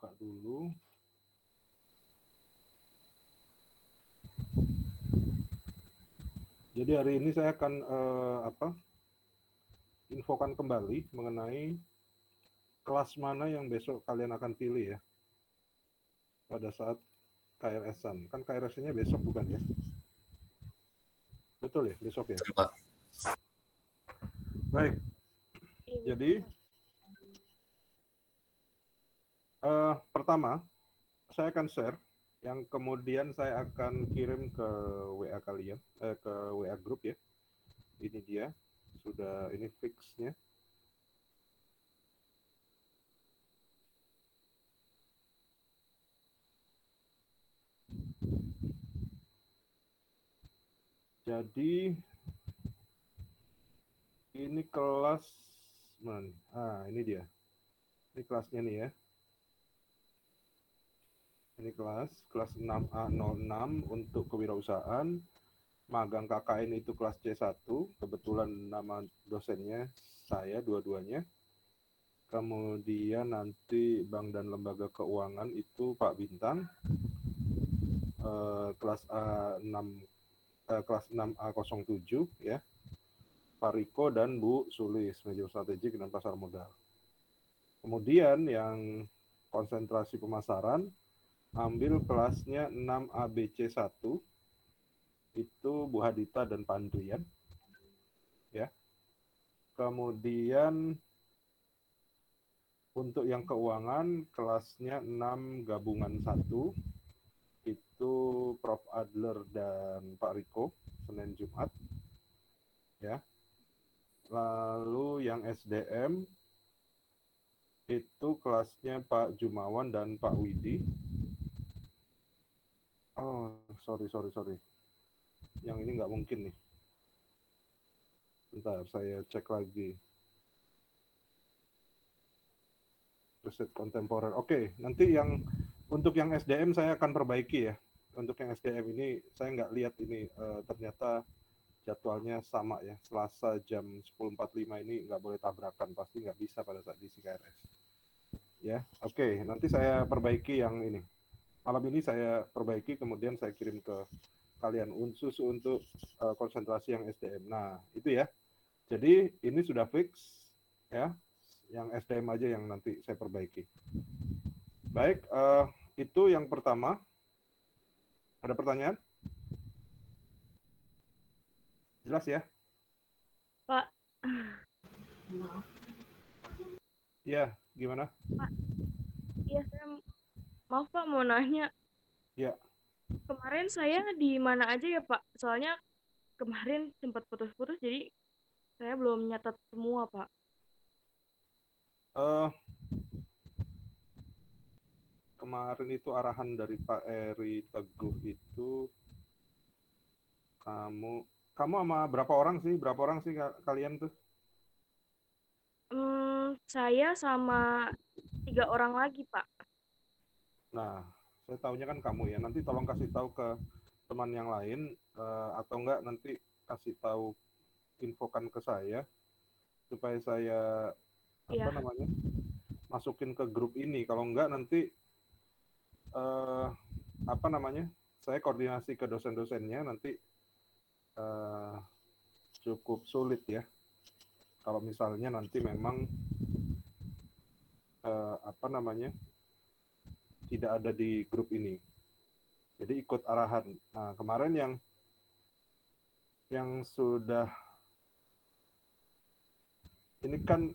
buka dulu. Jadi hari ini saya akan uh, apa? infokan kembali mengenai kelas mana yang besok kalian akan pilih ya. Pada saat KRS-an. Kan KRS-nya besok bukan ya? Betul ya, besok ya? Baik. Jadi uh, pertama saya akan share yang kemudian saya akan kirim ke WA kalian, eh, ke WA grup ya. Ini dia, sudah ini fixnya. Jadi ini kelas mana? Ah, ini dia. Ini kelasnya nih ya ini kelas kelas 6A06 untuk kewirausahaan. Magang KKN itu kelas C1 kebetulan nama dosennya saya dua-duanya. Kemudian nanti bank dan lembaga keuangan itu Pak Bintang. Eh, kelas A6 eh, kelas 6A07 ya. Pak Riko dan Bu Sulis manajemen strategik dan pasar modal. Kemudian yang konsentrasi pemasaran ambil kelasnya 6 ABC 1 itu Bu Hadita dan Pak Andrian. Ya. Kemudian untuk yang keuangan kelasnya 6 gabungan 1 itu Prof. Adler dan Pak Riko Senin Jumat. Ya. Lalu yang SDM itu kelasnya Pak Jumawan dan Pak Widi Oh, sorry, sorry, sorry. Yang ini nggak mungkin nih. Bentar, saya cek lagi. Riset kontemporer. Oke, nanti yang untuk yang SDM saya akan perbaiki ya. Untuk yang SDM ini saya nggak lihat ini uh, ternyata jadwalnya sama ya. Selasa jam 10.45 ini nggak boleh tabrakan, pasti nggak bisa pada saat di CKRS. Ya, oke. Nanti saya perbaiki yang ini malam ini saya perbaiki kemudian saya kirim ke kalian unsus untuk uh, konsentrasi yang SDM. Nah, itu ya. Jadi ini sudah fix ya. Yang SDM aja yang nanti saya perbaiki. Baik, uh, itu yang pertama. Ada pertanyaan? Jelas ya? Pak. Ya, gimana? Pak. Iya, saya Maaf Pak, mau nanya. Ya. Kemarin saya di mana aja ya Pak? Soalnya kemarin sempat putus-putus, jadi saya belum nyatat semua Pak. Uh, kemarin itu arahan dari Pak Eri Teguh itu kamu kamu sama berapa orang sih? Berapa orang sih kalian tuh? Hmm, saya sama tiga orang lagi Pak. Nah, saya tahunya kan kamu ya. Nanti tolong kasih tahu ke teman yang lain uh, atau enggak nanti kasih tahu infokan ke saya supaya saya yeah. apa iya. namanya masukin ke grup ini. Kalau enggak nanti uh, apa namanya saya koordinasi ke dosen-dosennya nanti uh, cukup sulit ya. Kalau misalnya nanti memang uh, apa namanya tidak ada di grup ini. Jadi ikut arahan. Nah, kemarin yang yang sudah ini kan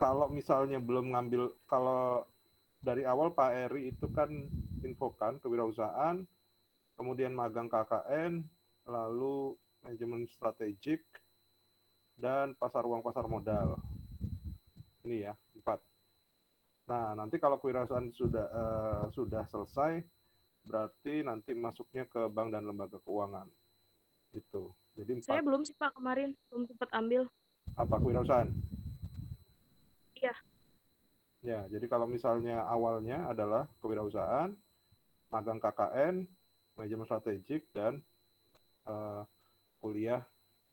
kalau misalnya belum ngambil kalau dari awal Pak Eri itu kan infokan kewirausahaan, kemudian magang KKN, lalu manajemen strategik dan pasar uang pasar modal. Ini ya. Nah, nanti kalau kewirausahaan sudah uh, sudah selesai, berarti nanti masuknya ke bank dan lembaga keuangan. Itu. Jadi empat. Saya belum sih Pak kemarin, belum sempat ambil. Apa kewirausahaan? Iya. Ya, jadi kalau misalnya awalnya adalah kewirausahaan, magang KKN, manajemen strategik dan uh, kuliah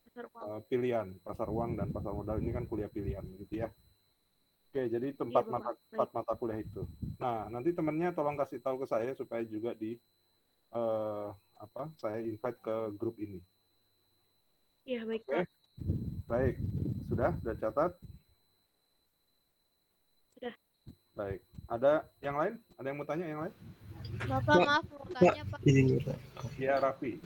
pasar uh, pilihan pasar uang dan pasar modal ini kan kuliah pilihan gitu ya. Oke, jadi tempat Iya, Bapak. mata tempat mata kuliah itu. Nah, nanti temennya tolong kasih tahu ke saya supaya juga di eh, apa? Saya invite ke grup ini. Iya, baik, Oke. Baik, sudah, sudah catat. Sudah. Baik. Ada yang lain? Ada yang mau tanya yang lain? Bapak Pak, maaf mau tanya Pak. Iya, Raffi.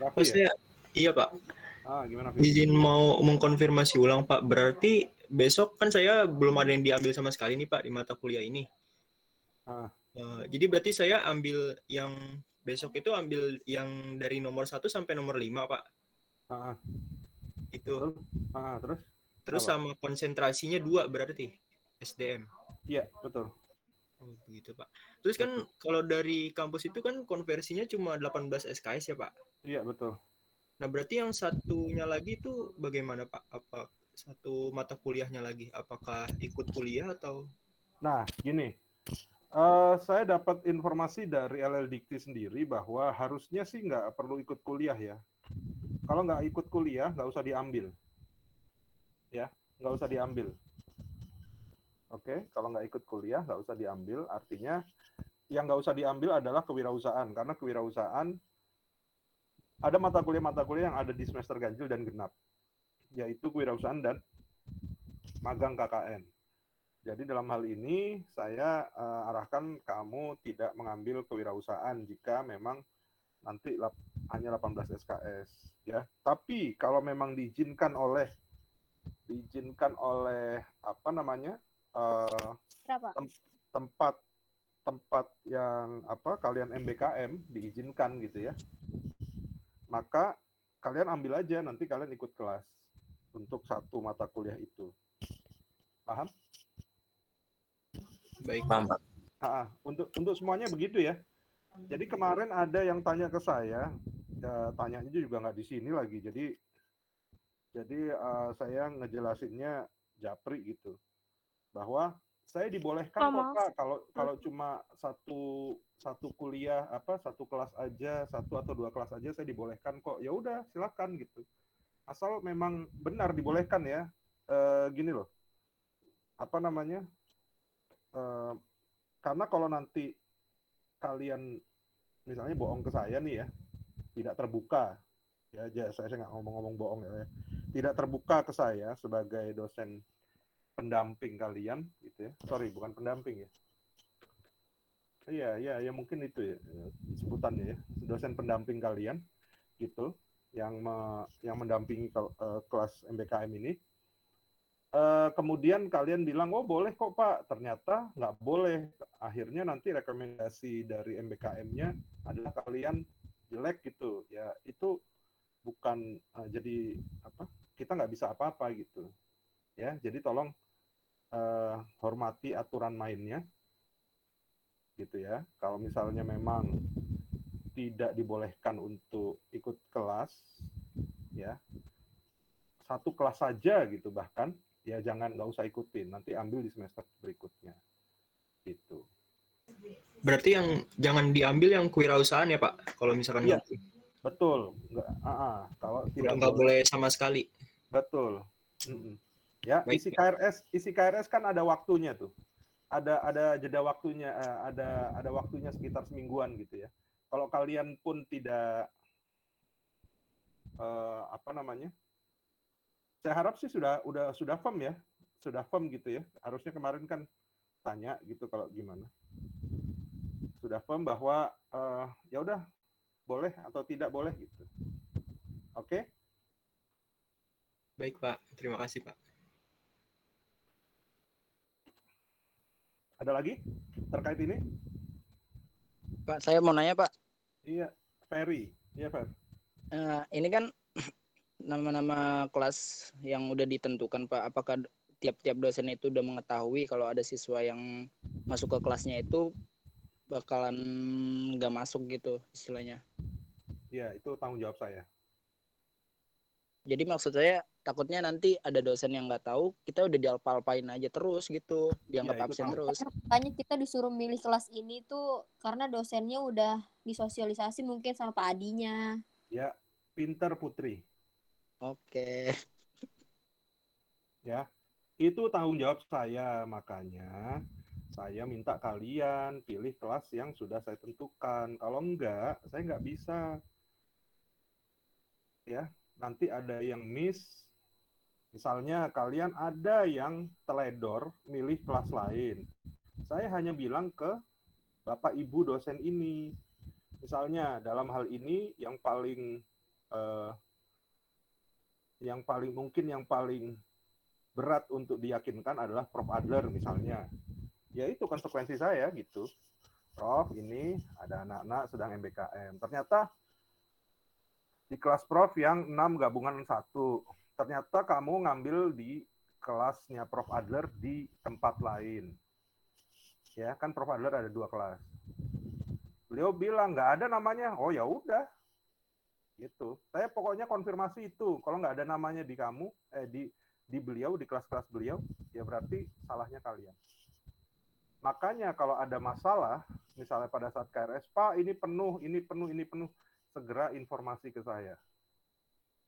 Raffi ya? iya Pak Ah, gimana? Izin mau mengkonfirmasi ulang Pak berarti besok kan saya belum ada yang diambil sama sekali nih Pak di mata kuliah ini Ah. Eh, jadi berarti saya ambil yang besok itu ambil yang dari nomor 1 sampai nomor 5 Pak Ah, itu Terus? Ah, terus? terus apa? sama konsentrasinya dua berarti SDM Iya, betul. Oh, begitu Pak. Terus kan kalau dari kampus itu kan konversinya cuma 18 SKS ya Pak. Iya, betul. Nah, berarti yang satunya lagi itu bagaimana Pak? Apa satu mata kuliahnya lagi? Apakah ikut kuliah atau Nah, gini. Eh, saya dapat informasi dari LL Dikti sendiri bahwa harusnya sih nggak perlu ikut kuliah ya. Kalau nggak ikut kuliah, nggak usah diambil. Ya, nggak usah diambil. Oke, kalau nggak ikut kuliah, nggak usah diambil. Artinya, yang nggak usah diambil adalah kewirausahaan. Karena kewirausahaan, ada mata kuliah-mata kuliah yang ada di semester ganjil dan genap. Yaitu kewirausahaan dan magang KKN. Jadi dalam hal ini saya eh, arahkan kamu tidak mengambil kewirausahaan jika memang nanti lap- hanya 18 SKS ya. Tapi kalau memang diizinkan oleh diizinkan oleh apa namanya eh, Berapa? tempat tempat yang apa kalian MBKM diizinkan gitu ya. Maka kalian ambil aja nanti kalian ikut kelas untuk satu mata kuliah itu. Paham? baik Paham, Pak. Ah, untuk untuk semuanya begitu ya. Jadi kemarin ada yang tanya ke saya, ya, tanyanya juga nggak di sini lagi. Jadi jadi eh, saya ngejelasinnya japri gitu, bahwa saya dibolehkan Oh, kok. Kak, kalau kalau cuma satu satu kuliah apa satu kelas aja satu atau dua kelas aja saya dibolehkan kok. Ya udah silakan gitu. Asal memang benar dibolehkan ya. Eh, gini loh, apa namanya? Eh, karena kalau nanti kalian misalnya bohong ke saya nih ya tidak terbuka ya aja saya saya nggak ngomong-ngomong bohong ya tidak terbuka ke saya sebagai dosen pendamping kalian gitu ya. Sorry bukan pendamping ya. Iya iya ya mungkin itu ya eh, sebutannya ya. Dosen pendamping kalian gitu yang me- yang mendampingi kel- eh, kelas MBKM ini. Eh, kemudian kalian bilang oh boleh kok pak. Ternyata nggak boleh. Akhirnya nanti rekomendasi dari MBKM-nya adalah kalian jelek gitu. Ya itu bukan eh, jadi apa kita nggak bisa apa-apa gitu. Ya jadi tolong eh, hormati aturan mainnya gitu ya. Kalau misalnya memang tidak dibolehkan untuk ikut kelas ya satu kelas saja gitu bahkan ya jangan nggak usah ikutin. Nanti ambil di semester berikutnya gitu. Berarti yang jangan diambil yang kewirausahaan ya Pak? Kalau misalkan Iya. nggak- betul. Nggak ah, ah. kalau tidak nggak boleh sama sekali. Betul. Mm-mm. Ya Baik. isi KRS isi KRS kan ada waktunya tuh. Ada ada jeda waktunya eh, ada ada waktunya sekitar semingguan gitu ya. Kalau kalian pun tidak eh, apa namanya saya harap sih sudah udah sudah firm ya. Sudah firm gitu ya. Harusnya kemarin kan tanya gitu kalau gimana. Sudah firm bahwa eh, ya udah boleh atau tidak boleh gitu. Oke? Baik Pak. Terima kasih Pak ada lagi terkait ini Pak, saya mau nanya Pak. iya Ferry iya Fer Eh, ini kan nama-nama kelas yang udah ditentukan Pak. Apakah tiap-tiap dosen itu udah mengetahui kalau ada siswa yang masuk ke kelasnya itu bakalan nggak masuk gitu istilahnya. iya itu tanggung jawab saya Jadi maksud saya takutnya nanti ada dosen yang nggak tahu, kita udah dialpa-alpain aja terus gitu, dianggap itu absen terus. Makanya kita disuruh milih kelas ini tuh karena dosennya udah disosialisasi mungkin sama Pak Adinya. ya pinter Putri Oke. ya Itu tanggung jawab saya, makanya saya minta kalian pilih kelas yang sudah saya tentukan. Kalau enggak, saya nggak bisa. Ya, nanti ada yang miss. Misalnya kalian ada yang teledor milih kelas lain. Saya hanya bilang ke Bapak Ibu dosen ini. Misalnya dalam hal ini yang paling eh, yang paling mungkin yang paling berat untuk diyakinkan adalah Prof Adler misalnya. Ya itu konsekuensi saya gitu. Prof ini ada anak-anak sedang MBKM. Ternyata di kelas Prof yang 6 gabungan satu. Ternyata kamu ngambil di kelasnya Prof Adler di tempat lain. Ya kan Prof Adler ada dua kelas. Beliau bilang nggak ada namanya. Oh ya udah, gitu. Saya pokoknya konfirmasi itu. Kalau nggak ada namanya di kamu, eh di di beliau di kelas-kelas beliau, ya berarti salahnya kalian. Makanya kalau ada masalah, misalnya pada saat KRS, Pak ini penuh, ini penuh, ini penuh, segera informasi ke saya.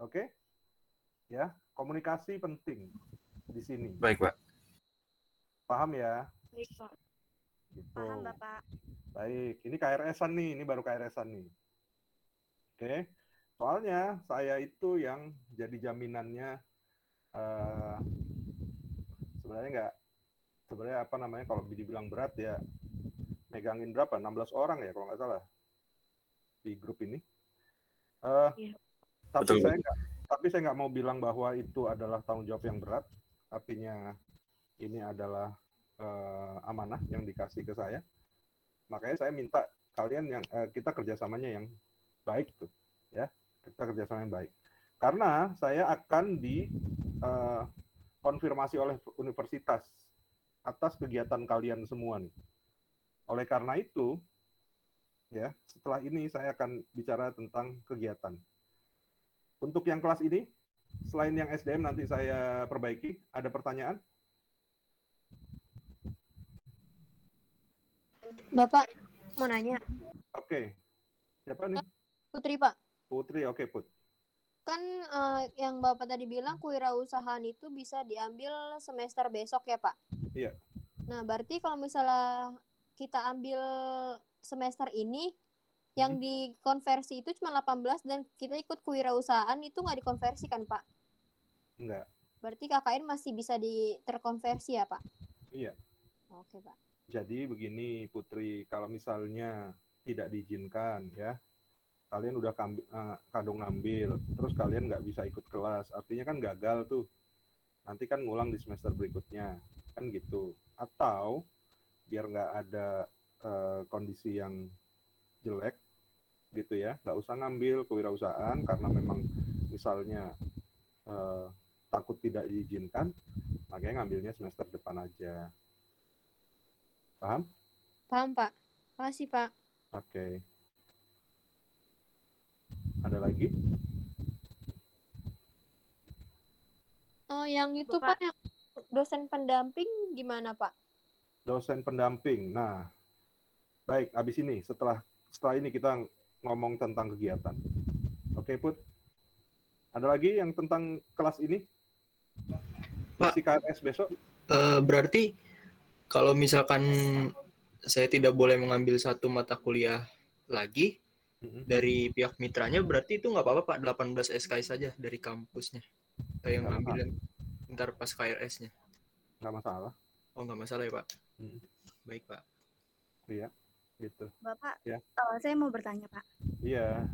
Oke? Ya, komunikasi penting di sini. Baik, Pak. Paham ya? Baik, Pak. Gitu. Paham, Bapak. Baik, ini KRS-an nih, ini baru KRS-an nih. Oke, soalnya saya itu yang jadi jaminannya eh sebenarnya nggak sebenarnya apa namanya kalau dibilang berat ya megangin berapa 16 orang ya kalau nggak salah di grup ini. Eh Iya. tapi Betul, saya nggak tapi saya nggak mau bilang bahwa itu adalah tanggung jawab yang berat. Artinya ini adalah eh, amanah yang dikasih ke saya. Makanya saya minta kalian yang eh, kita kerjasamanya yang baik tuh, ya kita kerjasama yang baik. Karena saya akan di eh, konfirmasi oleh universitas atas kegiatan kalian semua nih. Oleh karena itu, ya setelah ini saya akan bicara tentang kegiatan. Untuk yang kelas ini, selain yang SDM nanti saya perbaiki, ada pertanyaan? Bapak mau nanya, Oke. Siapa nih? Putri Pak. Putri, oke Put. Kan eh, yang Bapak tadi bilang kewirausahaan itu bisa diambil semester besok ya Pak? Iya. Nah, berarti kalau misalnya kita ambil semester ini, yang Hmm. dikonversi itu cuma 18 dan kita ikut kewirausahaan itu nggak dikonversi kan Pak? Enggak. Berarti KKN masih bisa di terkonversi ya Pak? Iya. Oke Pak. Jadi begini Putri, kalau misalnya tidak diizinkan ya, kalian udah kambi- eh, kadung ngambil, terus kalian nggak bisa ikut kelas, artinya kan gagal tuh. Nanti kan ngulang di semester berikutnya, kan gitu. Atau biar nggak ada eh, kondisi yang jelek gitu ya, nggak usah ngambil kewirausahaan karena memang misalnya eh, takut tidak diizinkan, makanya ngambilnya semester depan aja. Paham? Paham Pak? Makasih Pak. Oke. Ada lagi? Oh, yang itu Bapak. Pak, yang dosen pendamping gimana Pak? Dosen pendamping. Nah, baik. Abis ini, setelah setelah ini kita ngomong tentang kegiatan. Oke, Put. Ada lagi yang tentang kelas ini? Pak. KRS besok? Eh, berarti kalau misalkan saya tidak boleh mengambil satu mata kuliah lagi dari pihak mitranya, berarti itu nggak apa-apa Pak, 18 SKS saja dari kampusnya. Saya yang ngambil ntar pas KRS-nya. Nggak masalah. Oh nggak masalah ya Pak? Mhm. Baik Pak. Iya, gitu. Bapak, Ya. eh, saya mau bertanya, Pak. Iya,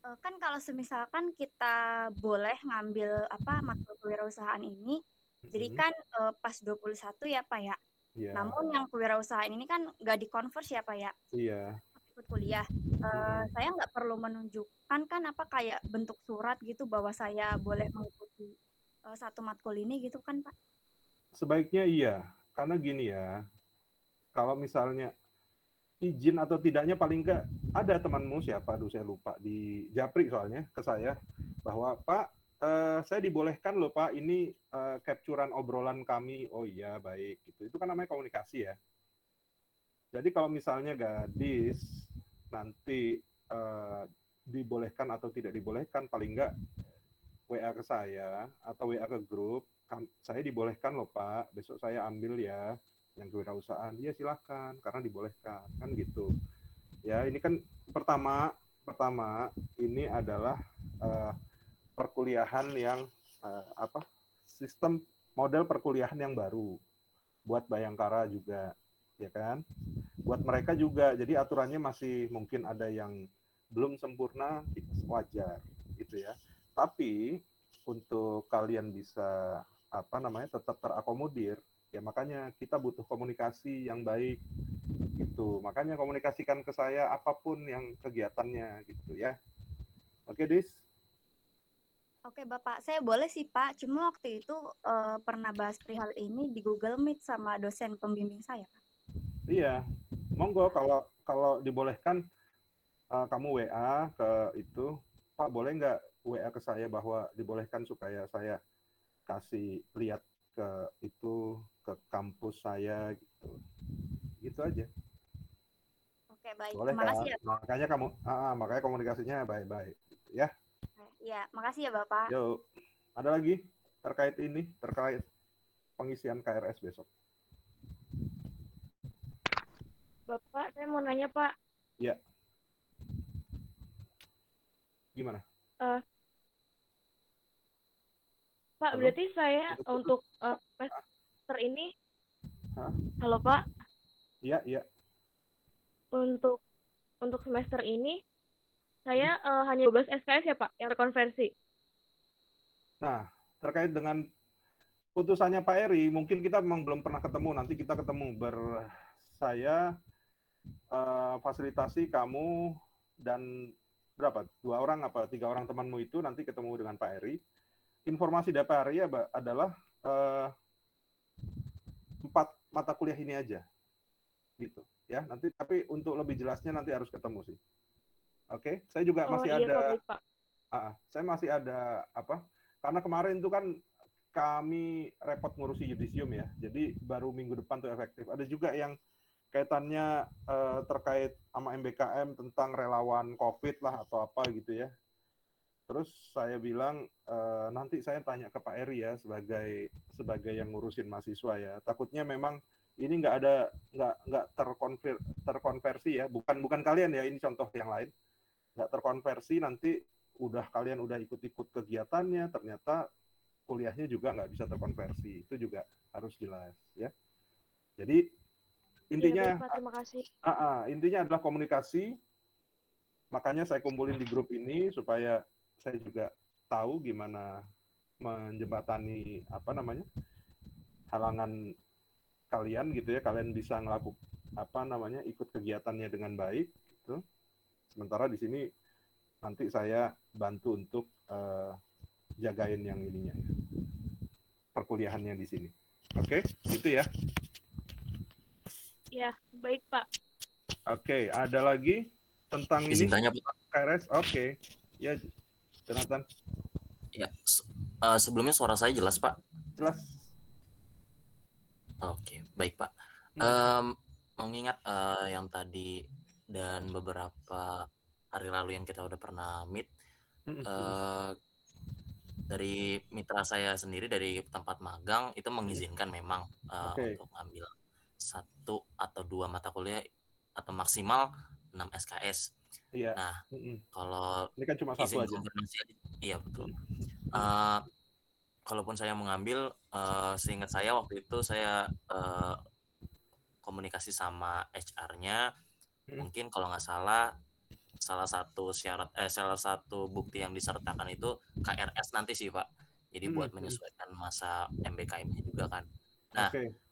Eh, kan kalau semisalkan kita boleh ngambil apa matkul kewirausahaan ini, jadi Mhm. kan eh, pas 21 ya, Pak ya. Iya, Namun yang kewirausahaan ini kan nggak dikonvers ya, Pak ya, iya. ikut kuliah. Eh, saya nggak perlu menunjukkan kan apa kayak bentuk surat gitu bahwa saya boleh mengikuti eh, satu matkul ini gitu kan, Pak? Sebaiknya iya, karena gini ya, kalau misalnya izin atau tidaknya paling enggak ada temanmu siapa, aduh saya lupa di Japri soalnya ke saya. Bahwa Pak eh, saya dibolehkan loh Pak ini eh, capturean obrolan kami, oh iya baik gitu, itu kan namanya komunikasi ya. Jadi kalau misalnya gadis nanti eh, dibolehkan atau tidak dibolehkan paling enggak WA ke saya atau WA ke grup kam- saya dibolehkan loh Pak, besok saya ambil ya yang kewirausahaan. Iya silahkan, karena dibolehkan kan gitu. Ya ini kan pertama pertama ini adalah eh, perkuliahan yang eh, apa sistem model perkuliahan yang baru buat Bayangkara juga ya kan buat mereka juga jadi aturannya masih mungkin ada yang belum sempurna wajar gitu ya tapi untuk kalian bisa apa namanya tetap terakomodir ya makanya kita butuh komunikasi yang baik gitu. Makanya komunikasikan ke saya apa pun yang kegiatannya gitu ya. Oke dis? Oke Bapak, saya boleh sih Pak, cuma waktu itu eh, pernah bahas perihal ini di Google Meet sama dosen pembimbing saya. Pak. Iya, monggo kalau kalau dibolehkan eh, kamu WA ke itu, Pak boleh nggak WA ke saya bahwa dibolehkan supaya saya kasih lihat ke itu ke kampus saya gitu, gitu aja. Oke baik, Boleh terima kasih kan? ya Pak. Makanya kamu, ah, makanya komunikasinya baik-baik, gitu ya. Ya, makasih ya Bapak. Yuk, ada lagi terkait ini, terkait pengisian KRS besok. Bapak, saya mau nanya Pak. Gimana? Pak, Halo? berarti saya Putus-putus. untuk eh, semester ini, Hah? halo Pak, Iya, iya. untuk untuk semester ini saya eh, hanya 12 SKS ya Pak yang terkonversi. Nah, terkait dengan putusannya Pak Eri, mungkin kita memang belum pernah ketemu. Nanti kita ketemu ber saya eh, fasilitasi kamu dan berapa? Dua orang apa tiga orang temanmu itu nanti ketemu dengan Pak Eri. Informasi dari Pak Eri adalah empat mata kuliah ini aja, gitu ya. Nanti tapi untuk lebih jelasnya nanti harus ketemu sih. Oke, saya juga Oh masih iya ada baik Pak. Ah, saya masih ada apa? Karena kemarin itu kan kami repot ngurusi yudisium ya. Jadi baru minggu depan tuh efektif. Ada juga yang kaitannya eh, terkait sama MBKM tentang relawan COVID lah atau apa gitu ya. Terus saya bilang eh, nanti saya tanya ke Pak Eri ya sebagai sebagai yang ngurusin mahasiswa ya. Takutnya memang ini nggak ada nggak nggak terkonver, terkonversi ya. Bukan bukan kalian ya. Ini contoh yang lain nggak terkonversi nanti udah kalian udah ikut-ikut kegiatannya ternyata kuliahnya juga nggak bisa terkonversi itu juga harus jelas ya jadi intinya Iya, baik, Pak, terima kasih. intinya adalah komunikasi makanya saya kumpulin di grup ini supaya saya juga tahu gimana menjembatani apa namanya halangan kalian gitu ya kalian bisa ngelakukan apa namanya ikut kegiatannya dengan baik gitu sementara di sini nanti saya bantu untuk eh, jagain yang ininya ya. perkuliahannya di sini oke gitu ya Ya, baik Pak. oke ada lagi tentang ini Izin tanya Pak. KRS oke ya Jonathan Ya, eh, sebelumnya suara saya jelas Pak. jelas Oke, baik Pak. Hmm. Em, mengingat eh, yang tadi dan beberapa hari lalu yang kita udah pernah meet, eh, dari mitra saya sendiri dari tempat magang itu mengizinkan memang eh, Oke. untuk ambil satu atau dua mata kuliah atau maksimal 6 SKS. Iya Nah, Mm-mm. kalau ini kan cuma satu aja. Iya betul. Eh, kalaupun saya mengambil, eh, seingat saya waktu itu saya eh, komunikasi sama HR-nya, Hmm. mungkin kalau nggak salah salah satu syarat eh salah satu bukti yang disertakan itu KRS nanti sih Pak. Jadi buat menyesuaikan masa MBKM-nya juga kan. Nah, oke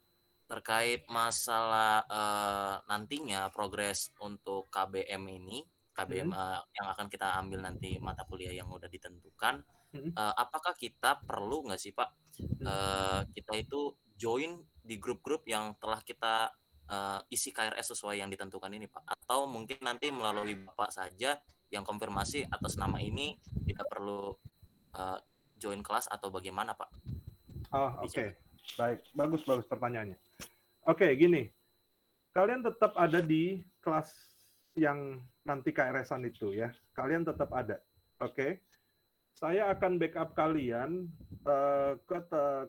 terkait masalah eh, nantinya progres untuk KBM ini, KBM eh, yang akan kita ambil nanti mata kuliah yang udah ditentukan, Mhm. eh, apakah kita perlu nggak sih Pak eh, kita itu join di grup-grup yang telah kita eh, isi KRS sesuai yang ditentukan ini Pak? Atau mungkin nanti melalui Bapak saja yang konfirmasi atas nama ini tidak perlu eh, join kelas atau bagaimana Pak? Oh, oke. Bisa. Baik, bagus bagus pertanyaannya. Oke, gini. Kalian tetap ada di kelas yang nanti KRS-an itu ya. Kalian tetap ada. Oke. saya akan backup kalian eh, ke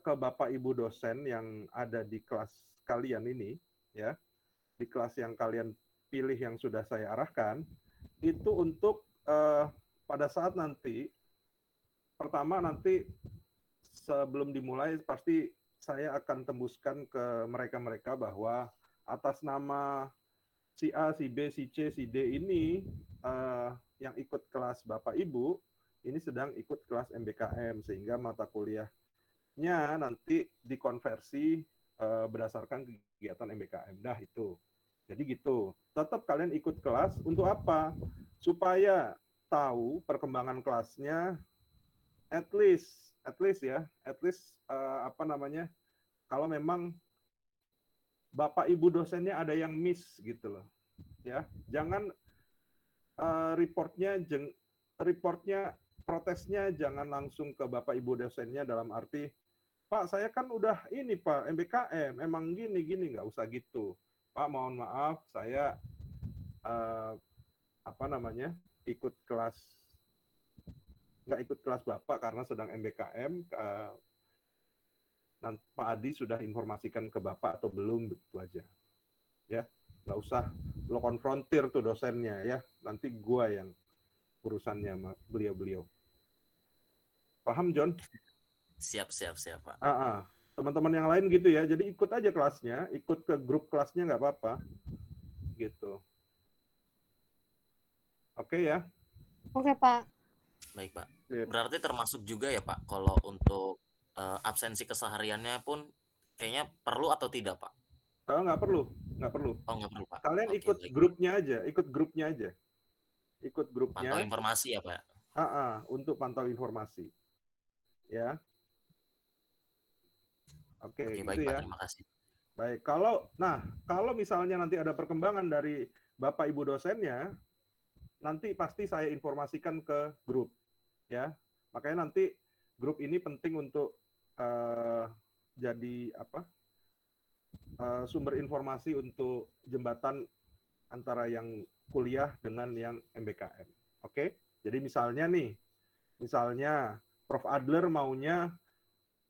ke Bapak Ibu dosen yang ada di kelas kalian ini ya. Di kelas yang kalian pilih yang sudah saya arahkan itu untuk eh, pada saat nanti pertama nanti sebelum dimulai pasti saya akan tembuskan ke mereka-mereka bahwa atas nama si A, si B, si C, si D ini eh, yang ikut kelas Bapak Ibu ini sedang ikut kelas MBKM sehingga mata kuliahnya nanti dikonversi eh, berdasarkan kegiatan MBKM. Nah, itu. Jadi gitu. Tetap kalian ikut kelas untuk apa? Supaya tahu perkembangan kelasnya at least at least ya, at least eh, apa namanya? Kalau memang Bapak Ibu dosennya ada yang miss gitu loh. Ya, jangan eh, reportnya jeng, reportnya protesnya jangan langsung ke Bapak Ibu dosennya dalam arti Pak saya kan udah ini Pak MBKM emang gini gini nggak usah gitu Pak mohon maaf saya eh, apa namanya ikut kelas nggak ikut kelas Bapak karena sedang MBKM nanti Pak Adi sudah informasikan ke Bapak atau belum begitu aja ya nggak usah lo konfrontir tuh dosennya ya nanti gua yang urusannya sama beliau-beliau paham John Siap, siap, siap, Pak. ah, ah. teman-teman yang lain gitu ya jadi ikut aja kelasnya ikut ke grup kelasnya nggak apa-apa gitu oke ya Oke, Pak. Baik, Pak. Sip. Berarti termasuk juga ya, Pak, kalau untuk eh, absensi kesehariannya pun kayaknya perlu atau tidak, Pak? Ah, nggak perlu nggak perlu Oh, nggak perlu, Pak. kalian Oke, ikut baik. grupnya aja ikut grupnya aja ikut Pantau grupnya informasi ya, Pak. ah, ah, untuk pantau informasi ya oke Oke, gitu baik, Pak. ya Terima kasih. Baik, kalau nah kalau misalnya nanti ada perkembangan dari Bapak Ibu dosennya, nanti pasti saya informasikan ke grup, ya. Makanya nanti grup ini penting untuk eh, jadi apa? eh, sumber informasi untuk jembatan antara yang kuliah dengan yang MBKM. Oke? Jadi misalnya nih, misalnya Prof Adler maunya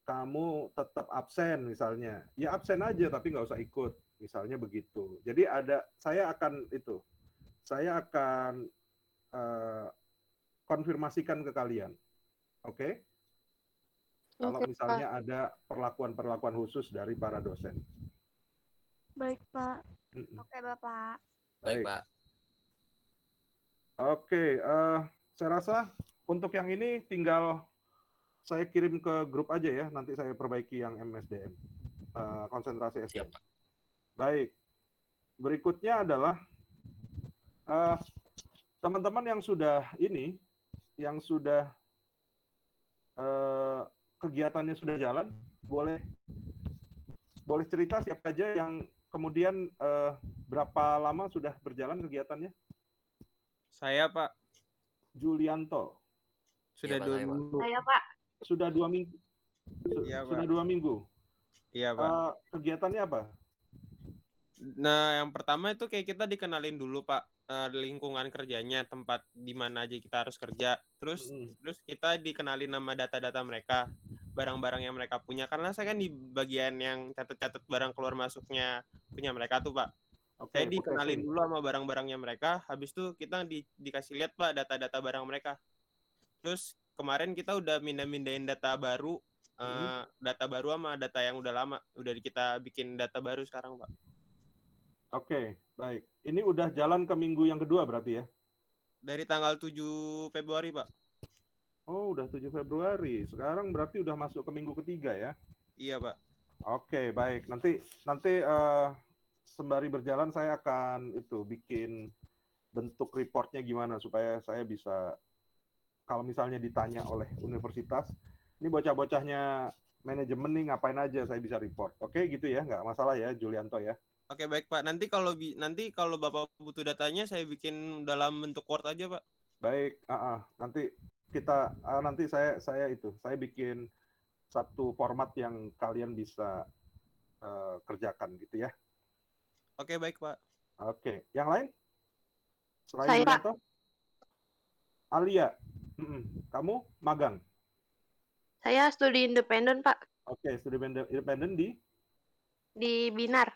kamu tetap absen misalnya, ya absen aja tapi nggak usah ikut, misalnya begitu. Jadi ada, saya akan itu, saya akan eh, konfirmasikan ke kalian, oke? Kalau Oke, Pak. misalnya ada perlakuan-perlakuan khusus dari para dosen. Baik, Pak. Mm-mm. Oke, Bapak. Baik, Baik. Pak. Oke, eh, saya rasa untuk yang ini tinggal saya kirim ke grup aja ya, nanti saya perbaiki yang MSDM, eh, konsentrasi Siap, SDM. Pak. Baik, berikutnya adalah eh, teman-teman yang sudah ini, yang sudah eh, kegiatannya sudah jalan, boleh boleh cerita siapa aja yang kemudian eh, berapa lama sudah berjalan kegiatannya? Saya Pak Julianto sudah Pak, dua saya, Pak. minggu. Saya, Pak. sudah dua minggu su- Iya, sudah Pak. dua minggu Iya Pak. Eh, kegiatannya apa Nah yang pertama itu kayak kita dikenalin dulu Pak eh, lingkungan kerjanya tempat di mana aja kita harus kerja. Terus Mm. terus kita dikenalin nama data-data mereka, barang-barang yang mereka punya. Karena saya kan di bagian yang catat-catat barang keluar masuknya punya mereka tuh Pak. oke Saya dikenalin oke. dulu sama barang-barangnya mereka. Habis itu kita di- dikasih lihat Pak data-data barang mereka. Terus kemarin kita udah mindah-mindahin data baru, eh, data baru sama data yang udah lama. Udah kita bikin data baru sekarang Pak. Oke, baik ini udah jalan ke minggu yang kedua berarti ya? Dari tanggal 7 Februari Pak. oh udah 7 Februari. Sekarang berarti udah masuk ke minggu ketiga ya? Iya Pak. oke baik. Nanti nanti eh, sembari berjalan saya akan itu bikin bentuk reportnya gimana supaya saya bisa kalau misalnya ditanya oleh universitas ini bocah-bocahnya manajemen nih ngapain aja? Saya bisa report. Oke gitu ya? Nggak masalah ya Julianto ya Oke baik Pak. Nanti kalau bi- nanti kalau Bapak butuh datanya saya bikin dalam bentuk Word aja Pak. Baik, ah, ah. nanti kita ah, nanti saya saya itu saya bikin satu format yang kalian bisa eh, kerjakan gitu ya. Oke baik Pak. Oke, yang lain? Selain Saya, Pak. Alia, Mm-mm. Kamu magang. Saya studi independen, Pak, Oke, studi independen independen di. di Binar.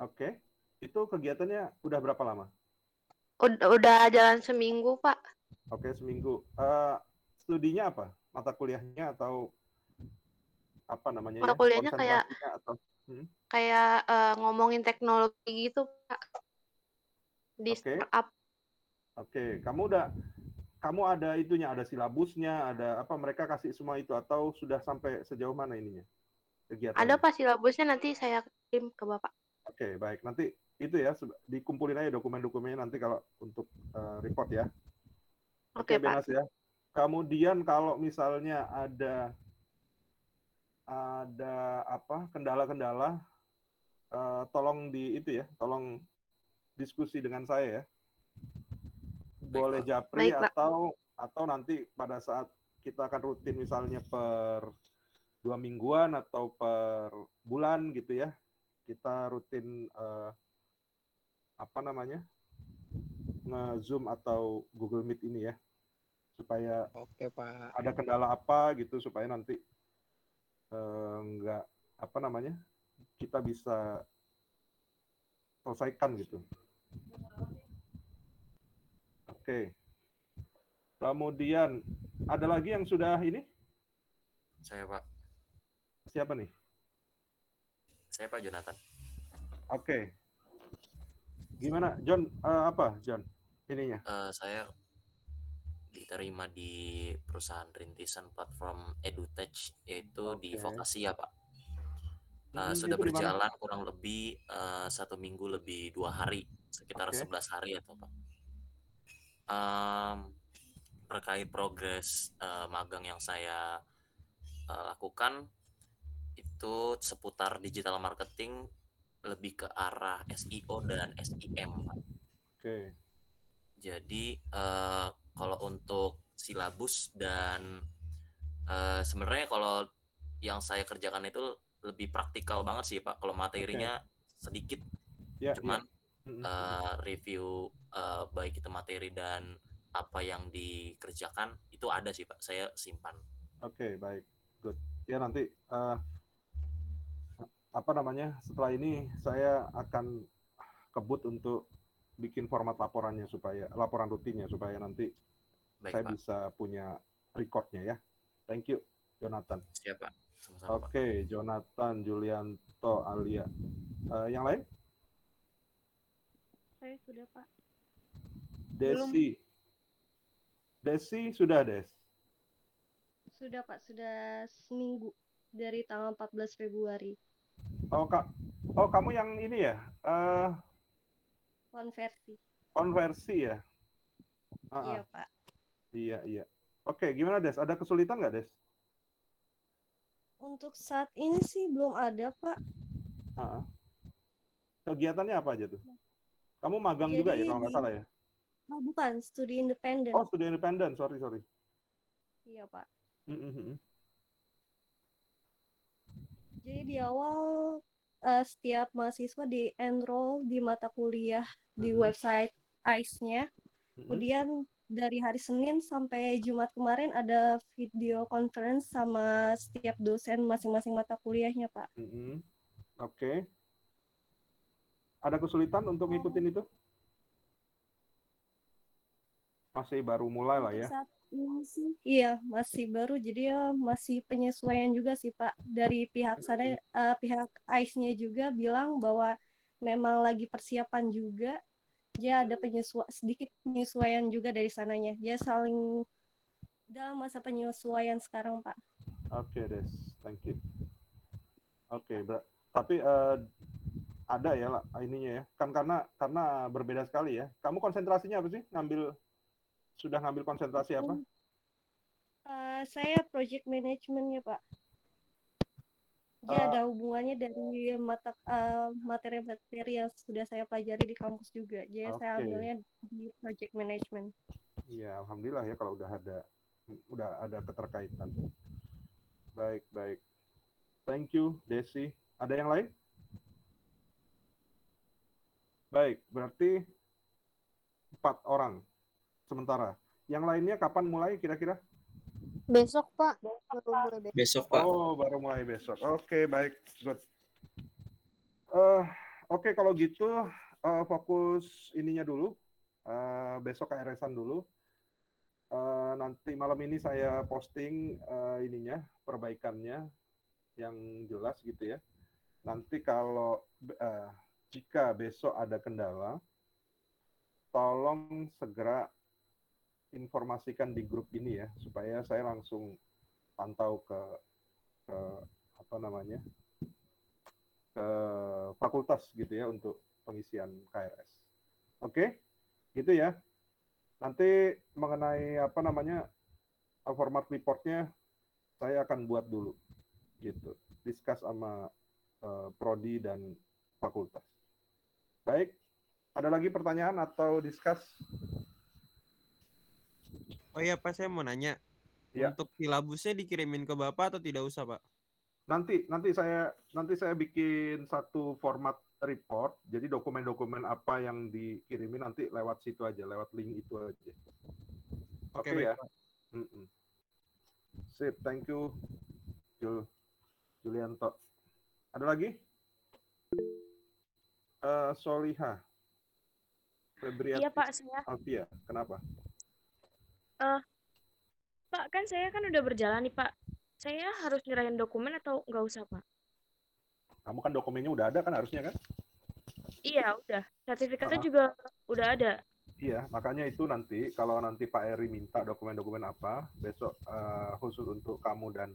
Oke. Itu kegiatannya udah berapa lama? Udah, udah jalan seminggu, Pak. Oke, seminggu. Eh, studinya apa? Mata kuliahnya atau apa namanya Mata ya? kuliahnya kayak Konsentrasinya atau Hmm, kayak eh, ngomongin teknologi gitu, Pak. Di Oke. startup. Oke, kamu udah kamu ada itunya, ada silabusnya, ada apa mereka kasih semua itu atau sudah sampai sejauh mana ininya? Kegiatannya. Ada Pak silabusnya nanti saya kirim ke Bapak. Oke, baik. Nanti itu ya dikumpulin aja dokumen-dokumennya nanti kalau untuk eh, report ya. Oke, Pak. Benas ya. Kemudian kalau misalnya ada ada apa kendala-kendala, eh, tolong di itu ya, tolong diskusi dengan saya ya. Boleh japri Baik, Pak. atau atau nanti pada saat kita akan rutin misalnya per dua mingguan atau per bulan gitu ya, kita rutin eh, apa namanya nge-zoom atau Google Meet ini ya, supaya Oke, Pak. ada kendala apa gitu supaya nanti eh, nggak apa namanya kita bisa selesaikan gitu. Oke. Kemudian ada lagi yang sudah ini Saya Pak, siapa nih? Saya Pak Jonathan. Oke. Gimana John Eh, apa John ininya? Eh, saya diterima di perusahaan rintisan platform EduTech yaitu di Oke. vokasi ya Pak. Nah, sudah di berjalan kurang lebih eh, satu minggu lebih dua hari, sekitar Oke. 11 hari atau Pak. Em, terkait progres eh, magang yang saya eh, lakukan itu seputar digital marketing lebih ke arah SEO dan SEM. Oke. Jadi eh, kalau untuk silabus dan eh, sebenarnya kalau yang saya kerjakan itu lebih praktikal banget sih Pak. Kalau materinya sedikit, Ya, cuman ya. Mm-mm. eh, review eh, baik itu materi dan apa yang dikerjakan itu ada sih Pak. Saya simpan. Oke, baik. Good. Ya nanti eh, apa namanya? Setelah ini saya akan kebut untuk bikin format laporannya supaya laporan rutinnya supaya nanti Baik saya Pak. bisa punya recordnya ya. Thank you, Jonathan. Siap Pak. Sama-sama Pak. Oke, Jonathan, Julianto, Alia. Eh, yang lain? Saya sudah, Pak. Belum. Desi. Desi sudah, Des. Sudah Pak, sudah seminggu dari tanggal 14 Februari. Oh, Kak. Oh, kamu yang ini ya? Eh, Konversi. konversi ya? Ah, Iya ah. Pak. Iya, iya. Oke, gimana Des? Ada kesulitan nggak Des? Untuk saat ini sih belum ada Pak. Ah, ah. Kegiatannya apa aja tuh? Kamu magang juga ya Jadi kalau nggak salah ya? Oh, bukan, studi independen. Oh, studi independen. Sorry, sorry. Iya Pak. Mm, mm, mm. Jadi di awal eh, setiap mahasiswa di enroll di mata kuliah di Mhm. website ICE-nya. Mm, Kemudian dari hari Senin sampai Jumat kemarin ada video conference sama setiap dosen masing-masing mata kuliahnya Pak. mm, mm. Oke. Ada kesulitan untuk ngikutin itu? Masih baru mulai lah ya. saat ini sih, iya masih baru, jadi ya masih penyesuaian juga sih Pak. Dari pihak sana, eh, pihak ICE-nya juga bilang bahwa memang lagi persiapan juga. Dia ada penyesua- sedikit penyesuaian juga dari sananya. Dia saling dalam masa penyesuaian sekarang Pak. Oke, Des. Thank you. Oke, ber- tapi eh, ada ya lah ininya ya. Kan karena karena berbeda sekali ya. Kamu konsentrasinya apa sih? Ngambil sudah ngambil konsentrasi apa? Eh, saya project management-nya Pak. Dia Eh, ada hubungannya dari mata eh, materi-materi yang sudah saya pelajari di kampus juga. Jadi saya Oke. ambilnya di project management. Iya, alhamdulillah ya kalau udah ada udah ada keterkaitan. Baik, baik. Thank you, Desi. Ada yang lain? Baik, berarti empat orang sementara. Yang lainnya kapan mulai kira-kira? Besok, Pak. Baru mulai besok. Besok, Pak. Oh, baru mulai besok. Oke, baik. Good. Eh, Oke, kalau gitu eh, fokus ininya dulu. Eh, besok KRS-an dulu. Eh, nanti malam ini saya posting eh, ininya, perbaikannya yang jelas gitu ya. Nanti kalau eh, jika besok ada kendala, tolong segera informasikan di grup ini ya, supaya saya langsung pantau ke ke apa namanya ke fakultas gitu ya untuk pengisian KRS. Oke, gitu ya. Nanti mengenai apa namanya format reportnya saya akan buat dulu gitu, discuss sama eh, prodi dan fakultas. Baik, ada lagi pertanyaan atau discuss? Oh iya Pak, saya mau nanya. Iya. Untuk silabusnya dikirimin ke Bapak atau tidak usah, Pak? Nanti nanti saya nanti saya bikin satu format report. Jadi dokumen-dokumen apa yang dikirimin nanti lewat situ aja, lewat link itu aja. Oke Oke, baik, ya. Pak. Mm-mm. Sip, thank you, Jul Julianto. Ada lagi? Eh Soliha. Febriati Iya, Pak, saya. Alfia, kenapa? Eh, Pak, kan saya kan udah berjalan nih, Pak. Saya harus nyerahin dokumen atau nggak usah, Pak? Kamu kan dokumennya udah ada kan harusnya kan? Iya, udah. Sertifikatnya Ah. juga udah ada. Iya, makanya itu nanti kalau nanti Pak Eri minta dokumen-dokumen apa, besok eh, khusus untuk kamu dan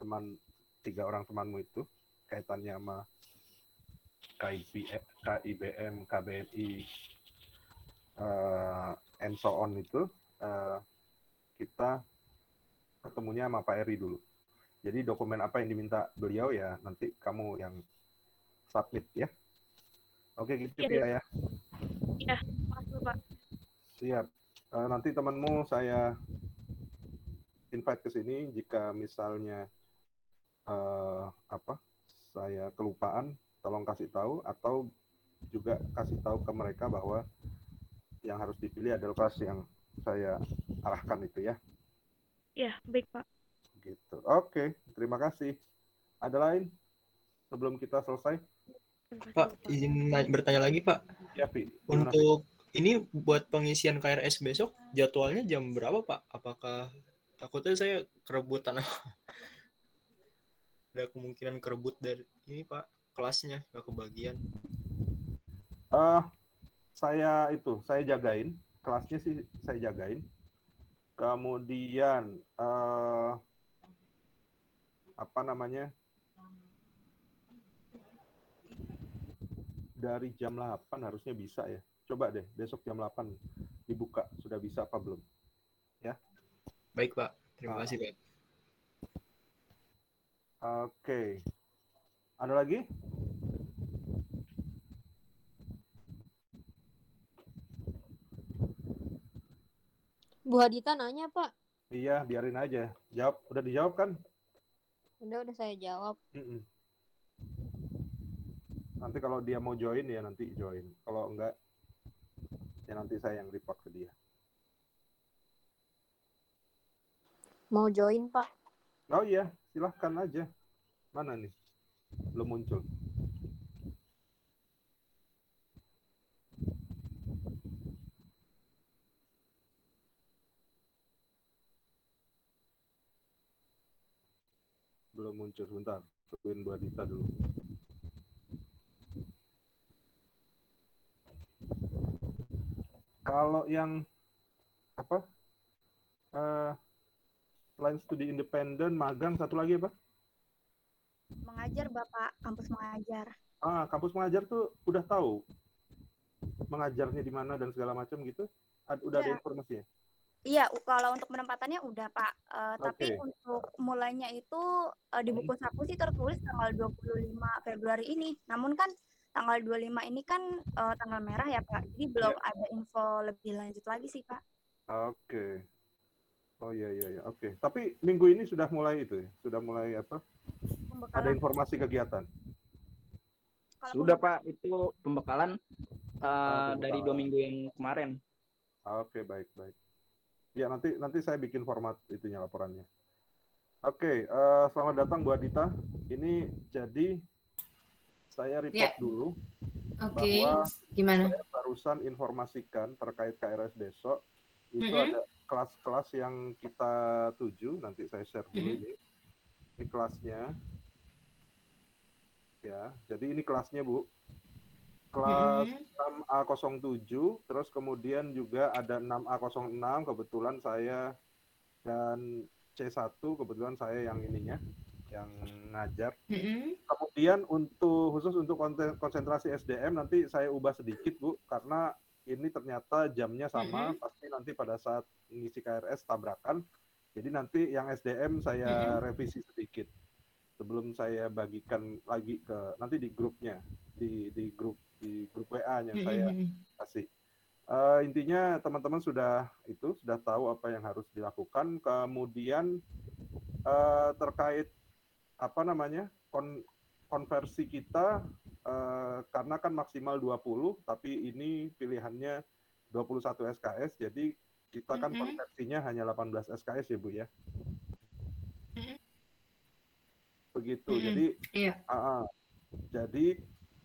teman tiga orang temanmu itu kaitannya sama KIP, KIBM, KBMI, eh, and so on itu eh, kita ketemunya sama Pak Eri dulu. Jadi dokumen apa yang diminta beliau ya nanti kamu yang submit ya. Oke gitu Iya. Ya. Iya, makasih, Pak. Siap. Eh, nanti temanmu saya invite ke sini jika misalnya eh, apa saya kelupaan, tolong kasih tahu atau juga kasih tahu ke mereka bahwa yang harus dipilih adalah kelas yang saya arahkan itu ya. Iya, baik, Pak. Gitu. Oke, terima kasih. Ada lain sebelum kita selesai? Pak, izin bertanya lagi, Pak. Ya, Pi. Untuk ini buat pengisian KRS besok jadwalnya jam berapa, Pak? Apakah takutnya saya kerebutan ada kemungkinan kerebut dari ini, Pak, kelasnya nggak kebagian. Eh, saya itu, saya jagain. Kelasnya sih saya jagain. Kemudian eh apa namanya? Dari jam 8 harusnya bisa ya. Coba deh besok jam 8 dibuka. Sudah bisa apa belum? Ya. Baik, Pak. Terima Ah. kasih, Pak. Oke. Ada lagi? Bu Hadita nanya, Pak. Iya, biarin aja. Jawab, udah dijawab kan? Udah, udah saya jawab. Mm-mm. Nanti kalau dia mau join ya nanti join. Kalau enggak ya nanti saya yang report ke dia. Mau join, Pak. Oh iya, silahkan aja. Mana nih? Belum muncul. Belum muncul, sebentar. Tungguin Bu Adita dulu. Kalau yang apa? Eh selain studi independen, magang, satu lagi apa? Mengajar Bapak, kampus mengajar. Ah, kampus mengajar tuh udah tahu mengajarnya di mana dan segala macam gitu? Ad- udah ada Iya. informasinya? Iya, kalau untuk penempatannya udah Pak. Eh, Tapi Oke. untuk mulainya itu eh, di buku saku sih tertulis tanggal 25 Februari ini. Namun kan tanggal 25 ini kan eh, tanggal merah ya Pak. Jadi belum Iya. ada info lebih lanjut lagi sih Pak. Oke. Oh iya iya iya. Oke. Tapi minggu ini sudah mulai itu ya? Sudah mulai apa? Ada Pembekalan. informasi kegiatan. Kalau Sudah pembekalan- Pak, itu pembekalan uh, Ah, dari pembekalan. dua minggu yang kemarin. Oke, baik baik. Ya nanti nanti saya bikin format itunya laporannya. Oke, eh, selamat datang Bu Adita. Ini jadi saya report Ya. dulu Oke, bahwa gimana? saya barusan informasikan terkait KRS besok itu Mhm. ada kelas-kelas yang kita tuju. Nanti saya share dulu Mhm. ini. Ini kelasnya. Ya, jadi ini kelasnya Bu. Kelas Mhm. 6A07, terus kemudian juga ada 6A06, kebetulan saya dan C1 kebetulan saya yang ininya, yang ngajar. Mhm. Kemudian untuk khusus untuk konten- konsentrasi SDM nanti saya ubah sedikit Bu, karena ini ternyata jamnya sama, Mhm. pasti nanti pada saat ngisi KRS tabrakan. Jadi nanti yang SDM saya Mhm. revisi sedikit sebelum saya bagikan lagi ke nanti di grupnya, di di grup di grup WA-nya Mhm, saya mhm. kasih. Eh, intinya teman-teman sudah itu sudah tahu apa yang harus dilakukan. Kemudian eh, terkait apa namanya kon- konversi kita eh, karena kan maksimal 20 tapi ini pilihannya 21 SKS jadi kita kan Mhm. konversinya hanya 18 SKS ya Bu ya. Begitu. Mhm. Jadi Iya. ah, ah. jadi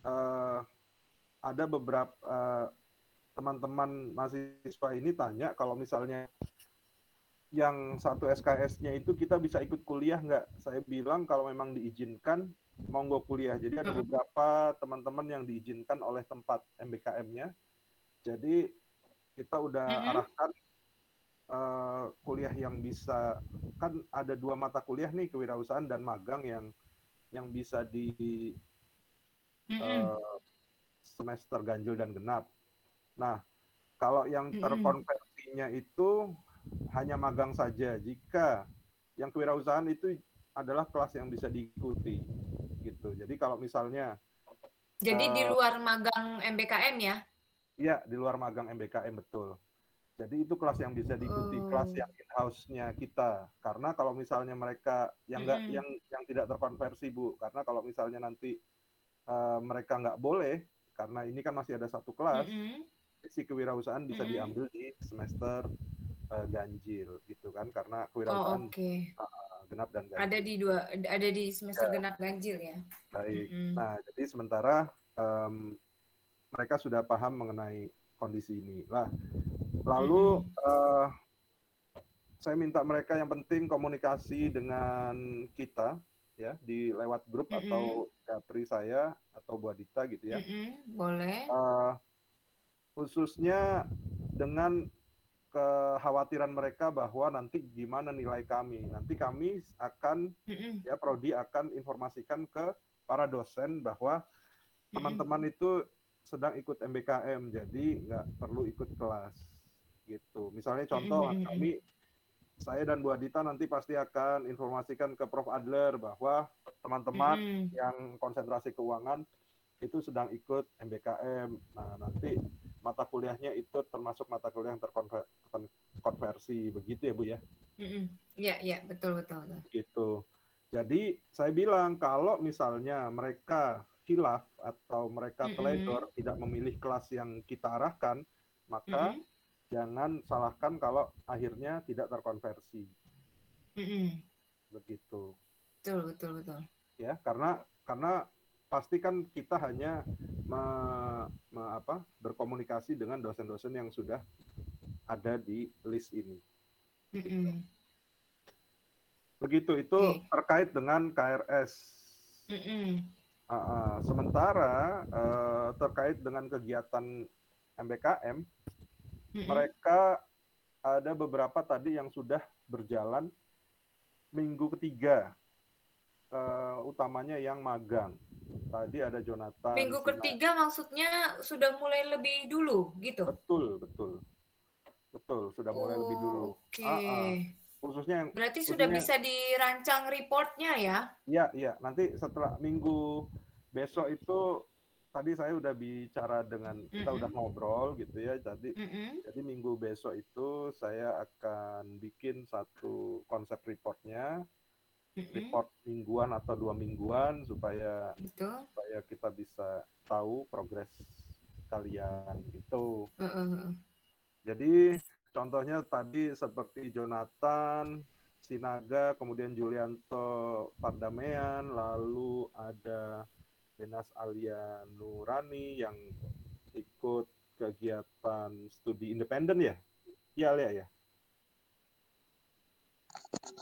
eh, ada beberapa eh, teman-teman mahasiswa ini tanya kalau misalnya yang satu SKS-nya itu kita bisa ikut kuliah nggak? Saya bilang kalau memang diizinkan, monggo kuliah. Jadi ada beberapa teman-teman yang diizinkan oleh tempat MBKM-nya. Jadi kita udah Mhm. arahkan eh, kuliah yang bisa kan ada dua mata kuliah nih kewirausahaan dan magang yang yang bisa di Mhm. eh, semester ganjil dan genap. Nah, kalau yang terkonversinya itu hanya magang saja. Jika yang kewirausahaan itu adalah kelas yang bisa diikuti, gitu. Jadi kalau misalnya, Jadi di eh, luar magang MBKM ya? ya di luar magang MBKM betul. Jadi itu kelas yang bisa diikuti, kelas Oh. yang in-house-nya kita. Karena kalau misalnya mereka yang nggak Mhm. yang yang tidak terkonversi bu, karena kalau misalnya nanti eh, mereka nggak boleh, karena ini kan masih ada satu kelas, Mhm. si kewirausahaan bisa Mhm. diambil di semester eh, ganjil gitu kan karena Oh, kewirausahaan oke. uh, genap dan ganjil. Ada di dua, ada di semester Ya. genap ganjil ya? Baik. Mhm. Nah, jadi sementara em, mereka sudah paham mengenai kondisi ini. Lah, lalu Mhm. eh, saya minta mereka yang penting komunikasi dengan kita ya di lewat grup Mhm. atau Gapri saya atau Bu Adita gitu ya. Mhm, Boleh. Eh, khususnya dengan kekhawatiran mereka bahwa nanti gimana nilai kami. Nanti kami akan Mhm. ya prodi akan informasikan ke para dosen bahwa Mhm. teman-teman itu sedang ikut MBKM, jadi nggak perlu ikut kelas gitu. Misalnya contoh Mhm, mhm. kami saya dan Bu Adita nanti pasti akan informasikan ke Prof Adler bahwa teman-teman Mhm. yang konsentrasi keuangan itu sedang ikut MBKM. Nah, nanti mata kuliahnya itu termasuk mata kuliah yang terkonversi begitu ya Bu ya. Iya, iya, betul, betul. Gitu. Jadi saya bilang kalau misalnya mereka hilaf atau mereka teledor tidak memilih kelas yang kita arahkan, maka Mhm. Jangan salahkan kalau akhirnya tidak terkonversi. Mhm. Begitu. Betul, betul, betul. ya karena karena pasti kan kita hanya me- me- apa, berkomunikasi dengan dosen-dosen yang sudah ada di list ini. Mhm. Begitu itu Oke. terkait dengan KRS. Mhm. Ah, ah. sementara eh, terkait dengan kegiatan MBKM, Mereka ada beberapa tadi yang sudah berjalan minggu ketiga, eh, utamanya yang magang. Tadi ada Jonathan. Minggu Sina- ketiga maksudnya sudah mulai lebih dulu gitu? Betul, betul. Betul, sudah mulai lebih dulu. Oke. Ah, ah. Khususnya yang Berarti sudah khususnya- bisa dirancang reportnya ya? Iya, iya. Nanti setelah minggu besok itu tadi saya udah bicara dengan kita udah ngobrol gitu ya. Jadi Mm-mm. jadi minggu besok itu saya akan bikin satu konsep reportnya, Mm-mm. report mingguan atau dua mingguan supaya Betul. supaya kita bisa tahu progres kalian gitu. Heeh, heeh. Jadi contohnya tadi seperti Jonathan, Sinaga, kemudian Julianto Pardamean, lalu ada Benas Alia Nurani yang ikut kegiatan studi independen ya? Iya, Alia ya?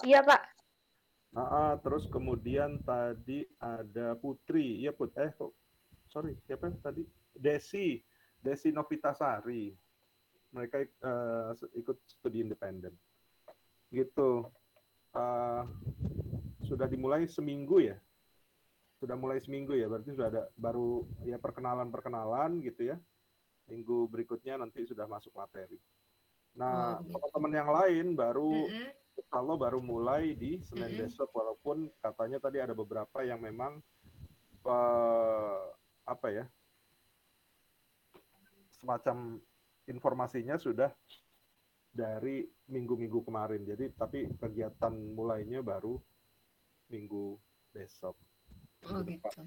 Iya, Pak. Ah, ah, terus kemudian tadi ada Putri, iya Put, eh kok, sorry, siapa tadi? Desi, Desi Novitasari. Mereka eh, ikut studi independen. Gitu. Eh, sudah dimulai seminggu ya? Sudah mulai seminggu ya, berarti sudah ada baru ya perkenalan-perkenalan gitu ya. Minggu berikutnya nanti sudah masuk materi. Nah, Oh, gitu. teman-teman yang lain baru kalau baru mulai di Senin besok walaupun katanya tadi ada beberapa yang memang eh, apa ya semacam informasinya sudah dari minggu-minggu kemarin jadi tapi kegiatan mulainya baru minggu besok Oh depan. gitu.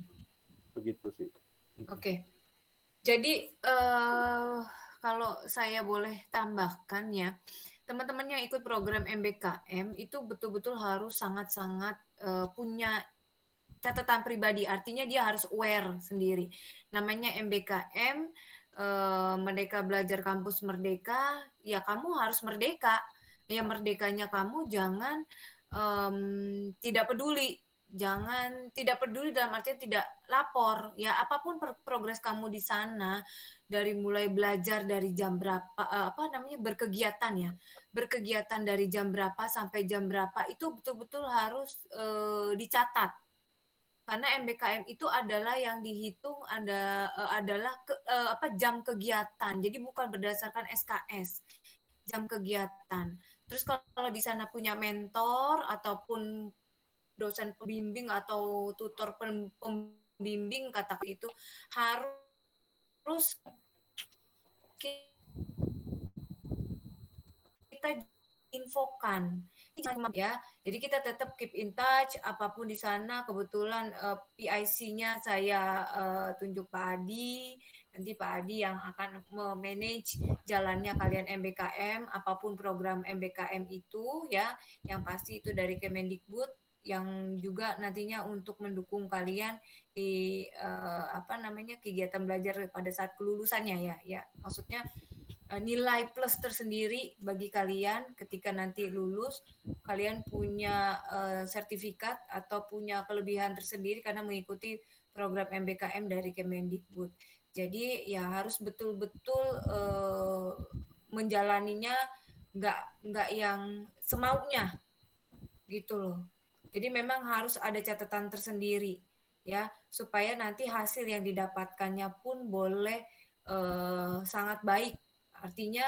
begitu sih Oke. Jadi eh kalau saya boleh tambahkan ya, teman-teman yang ikut program MBKM itu betul-betul harus sangat-sangat eh, punya catatan pribadi. Artinya dia harus aware sendiri. Namanya MBKM eh, Merdeka Belajar Kampus Merdeka, ya kamu harus merdeka. Ya merdekanya kamu jangan em, tidak peduli jangan tidak peduli dalam artian tidak lapor. Ya apa pun progres kamu di sana dari mulai belajar dari jam berapa eh, apa namanya berkegiatan ya. Berkegiatan dari jam berapa sampai jam berapa itu betul-betul harus eh, dicatat. Karena MBKM itu adalah yang dihitung ada eh, adalah ke- eh, apa jam kegiatan. Jadi bukan berdasarkan SKS jam kegiatan. Terus kalau di sana punya mentor ataupun dosen pembimbing atau tutor pem- pembimbing kata itu harus ki- kita infokan. Ya jadi kita tetap keep in touch apa pun di sana kebetulan eh, PIC-nya saya eh, tunjuk Pak Adi nanti Pak Adi yang akan memanage jalannya kalian MBKM apa pun program MBKM itu ya yang pasti itu dari Kemendikbud yang juga nantinya untuk mendukung kalian di eh, apa namanya kegiatan belajar pada saat kelulusannya ya ya. Maksudnya eh, nilai plus tersendiri bagi kalian ketika nanti lulus kalian punya eh, sertifikat atau punya kelebihan tersendiri karena mengikuti program MBKM dari Kemendikbud. Jadi ya harus betul-betul eh, menjalaninya nggak nggak yang semaunya gitu loh jadi memang harus ada catatan tersendiri ya supaya nanti hasil yang didapatkannya pun boleh eh, sangat baik. Artinya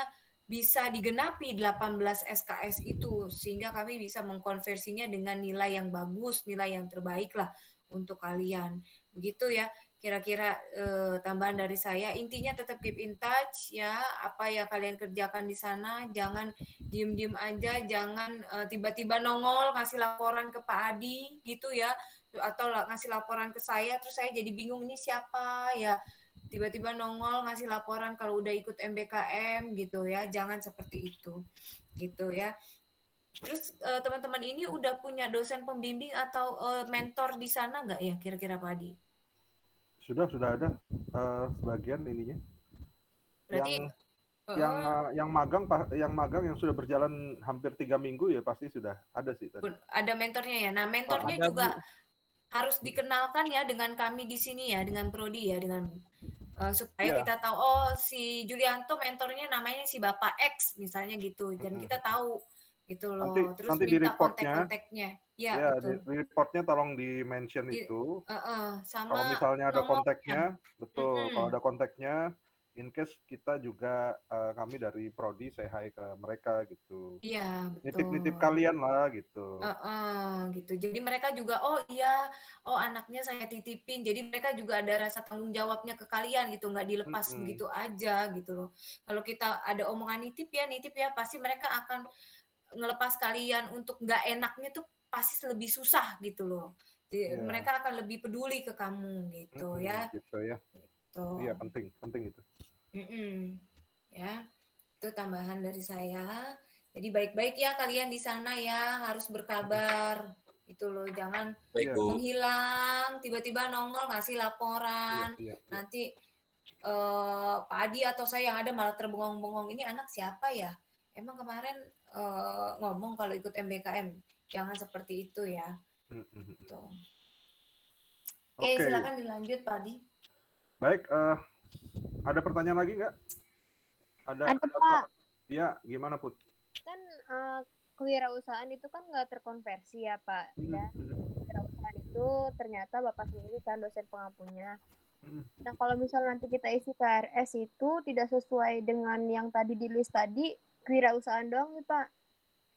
bisa digenapi 18 SKS itu sehingga kami bisa mengkonversinya dengan nilai yang bagus, nilai yang terbaik lah untuk kalian. Begitu ya kira-kira eh, tambahan dari saya. Intinya tetap keep in touch ya apa yang kalian kerjakan di sana jangan diem-diem aja, jangan eh, tiba-tiba nongol ngasih laporan ke Pak Adi gitu ya, atau ngasih laporan ke saya, terus saya jadi bingung ini siapa ya, tiba-tiba nongol ngasih laporan kalau udah ikut MBKM gitu ya, jangan seperti itu, gitu ya. Terus eh, teman-teman ini udah punya dosen pembimbing atau eh, mentor di sana nggak ya kira-kira Pak Adi? Sudah sudah ada eh, sebagian ininya Berarti yang yang eh, eh, yang magang yang magang yang sudah berjalan hampir tiga minggu ya pasti sudah ada sih tadi. Ada mentornya ya. Nah, mentornya ada, juga Bu. harus dikenalkan ya dengan kami di sini ya, dengan Prodi ya, dengan eh, supaya Iya. kita tahu oh si Julianto mentornya namanya si Bapak X misalnya gitu. Dan Mm-mm. kita tahu gitu loh. Nanti Terus nanti di minta reportnya kontak-kontaknya. Ya, ya betul. di, di reportnya tolong di mention Di- itu. Eh, eh, sama Kalau misalnya ada kontaknya, betul. Mm-mm. Kalau ada kontaknya, in case kita juga eh, kami dari prodi say hi ke mereka gitu. Iya, Nitip-nitip kalian lah gitu. Heeh, gitu. Jadi mereka juga, oh iya, oh anaknya saya titipin. Jadi mereka juga ada rasa tanggung jawabnya ke kalian gitu, nggak dilepas Mm-mm. begitu aja gitu loh. Kalau kita ada omongan nitip ya, nitip ya, pasti mereka akan ngelepas kalian untuk nggak enaknya tuh pasti lebih susah gitu loh. Jadi Iya. Mereka akan lebih peduli ke kamu gitu Mm-mm, ya. gitu ya. Tuh. Iya penting, penting itu. Mm-mm. Ya, itu tambahan dari saya. Jadi baik-baik ya kalian di sana ya, harus berkabar. Itu loh, jangan Baik, menghilang, tiba-tiba nongol ngasih laporan. Iya, iya. Nanti eh, Pak Adi atau saya yang ada malah terbengong-bengong. Ini anak siapa ya? Emang kemarin eh, ngomong kalau ikut MBKM. Jangan seperti itu ya. Hmm, hmm, hmm. Tuh. Oke, Oke. silakan dilanjut Pak Adi. Baik, eh, ada pertanyaan lagi nggak? Ada, Ada, Pak. Iya, gimana Put? kan eh, kewirausahaan itu kan nggak terkonversi ya Pak ya kewirausahaan itu ternyata Bapak sendiri kan dosen pengampunya nah kalau misal nanti kita isi KRS itu tidak sesuai dengan yang tadi di list tadi kewirausahaan doang nih Pak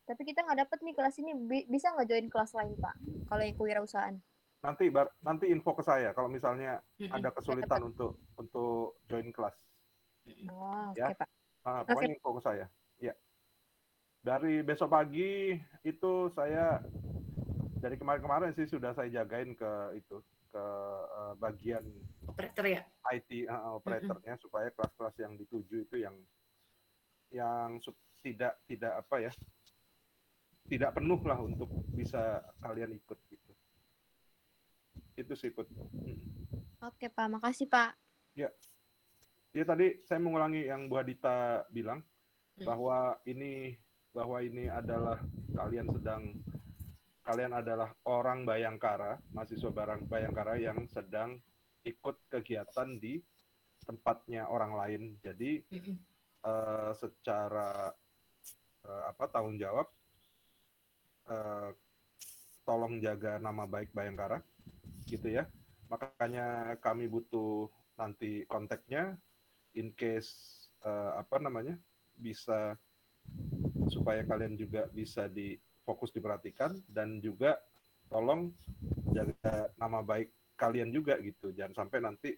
tapi kita nggak dapet nih kelas ini Bi- bisa nggak join kelas lain Pak kalau yang kewirausahaan Nanti bar, nanti info ke saya kalau misalnya ada kesulitan untuk untuk join kelas. oh oke Ya. Pak Ah, Oke. pokoknya info ke saya. Ya. Dari besok pagi itu saya dari kemarin-kemarin sih sudah saya jagain ke itu ke eh, bagian Operator ya? IT eh, operatornya supaya kelas-kelas yang dituju itu yang yang tidak tidak apa ya tidak penuh lah untuk bisa kalian ikut gitu. Itu sih ikut. oke Pak makasih Pak Ya. Ya tadi saya mengulangi yang Bu Adita bilang Hmm. bahwa ini bahwa ini adalah kalian sedang kalian adalah orang Bayangkara, mahasiswa barang Bayangkara yang sedang ikut kegiatan di tempatnya orang lain. Jadi. Eh, secara eh, apa tanggung jawab eh, tolong jaga nama baik Bayangkara gitu ya. Makanya kami butuh nanti kontaknya in case eh, apa namanya bisa supaya kalian juga bisa di fokus diperhatikan dan juga tolong jaga nama baik kalian juga gitu jangan sampai nanti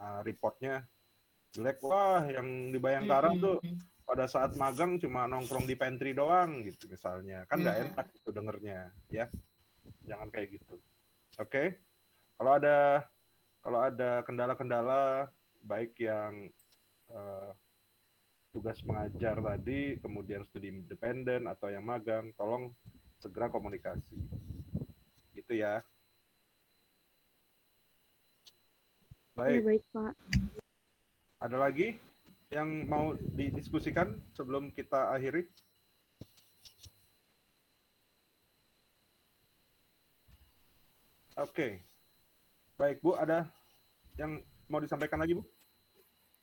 uh, reportnya jelek. Wah yang di Bayangkara Mm-mm. tuh pada saat magang cuma nongkrong di pantry doang gitu misalnya. Kan nggak Mm. enak itu dengernya ya. Jangan kayak gitu. Oke? Kalau ada kalau ada kendala-kendala baik yang eh, tugas mengajar tadi kemudian studi independen atau yang magang tolong segera komunikasi. Gitu ya. Baik. baik Pak. Ada lagi yang mau didiskusikan sebelum kita akhiri Oke. Baik, Bu, ada yang mau disampaikan lagi, Bu?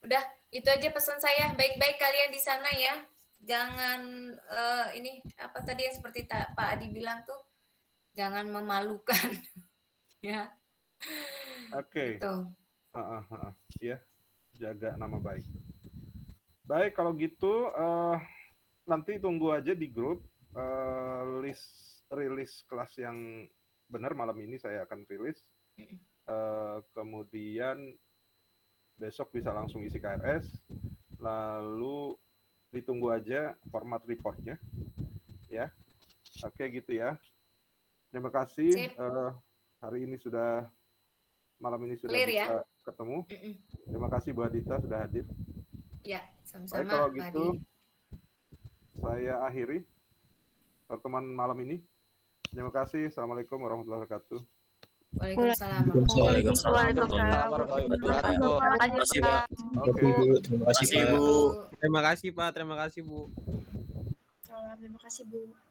Udah, itu aja pesan saya. Baik-baik kalian di sana ya. Jangan eh, ini apa tadi yang seperti ta- Pak Adi bilang tuh, jangan memalukan. ya. Oke. Gitu. Heeh, heeh. Iya, jaga nama baik. Baik, kalau gitu eh, nanti tunggu aja di grup eh, list rilis kelas yang benar malam ini saya akan rilis. Eh, kemudian besok bisa langsung isi KRS. Lalu ditunggu aja format reportnya, ya. Oke gitu ya. Terima kasih. Eh, hari ini sudah malam ini sudah Clear ya? Ketemu. Mm-mm. Terima kasih Bu Adita sudah hadir. Ya, Baik sama-sama kalau Pak gitu Adi. saya akhiri pertemuan malam ini. Terima kasih. Assalamualaikum warahmatullahi wabarakatuh. Waalaikumsalam. Waalaikumsalam wabarakatuh. Terima kasih, Pak. Oke. Terima kasih. Bu. Terima kasih, Pak. Terima kasih, Bu. Terima kasih Bu.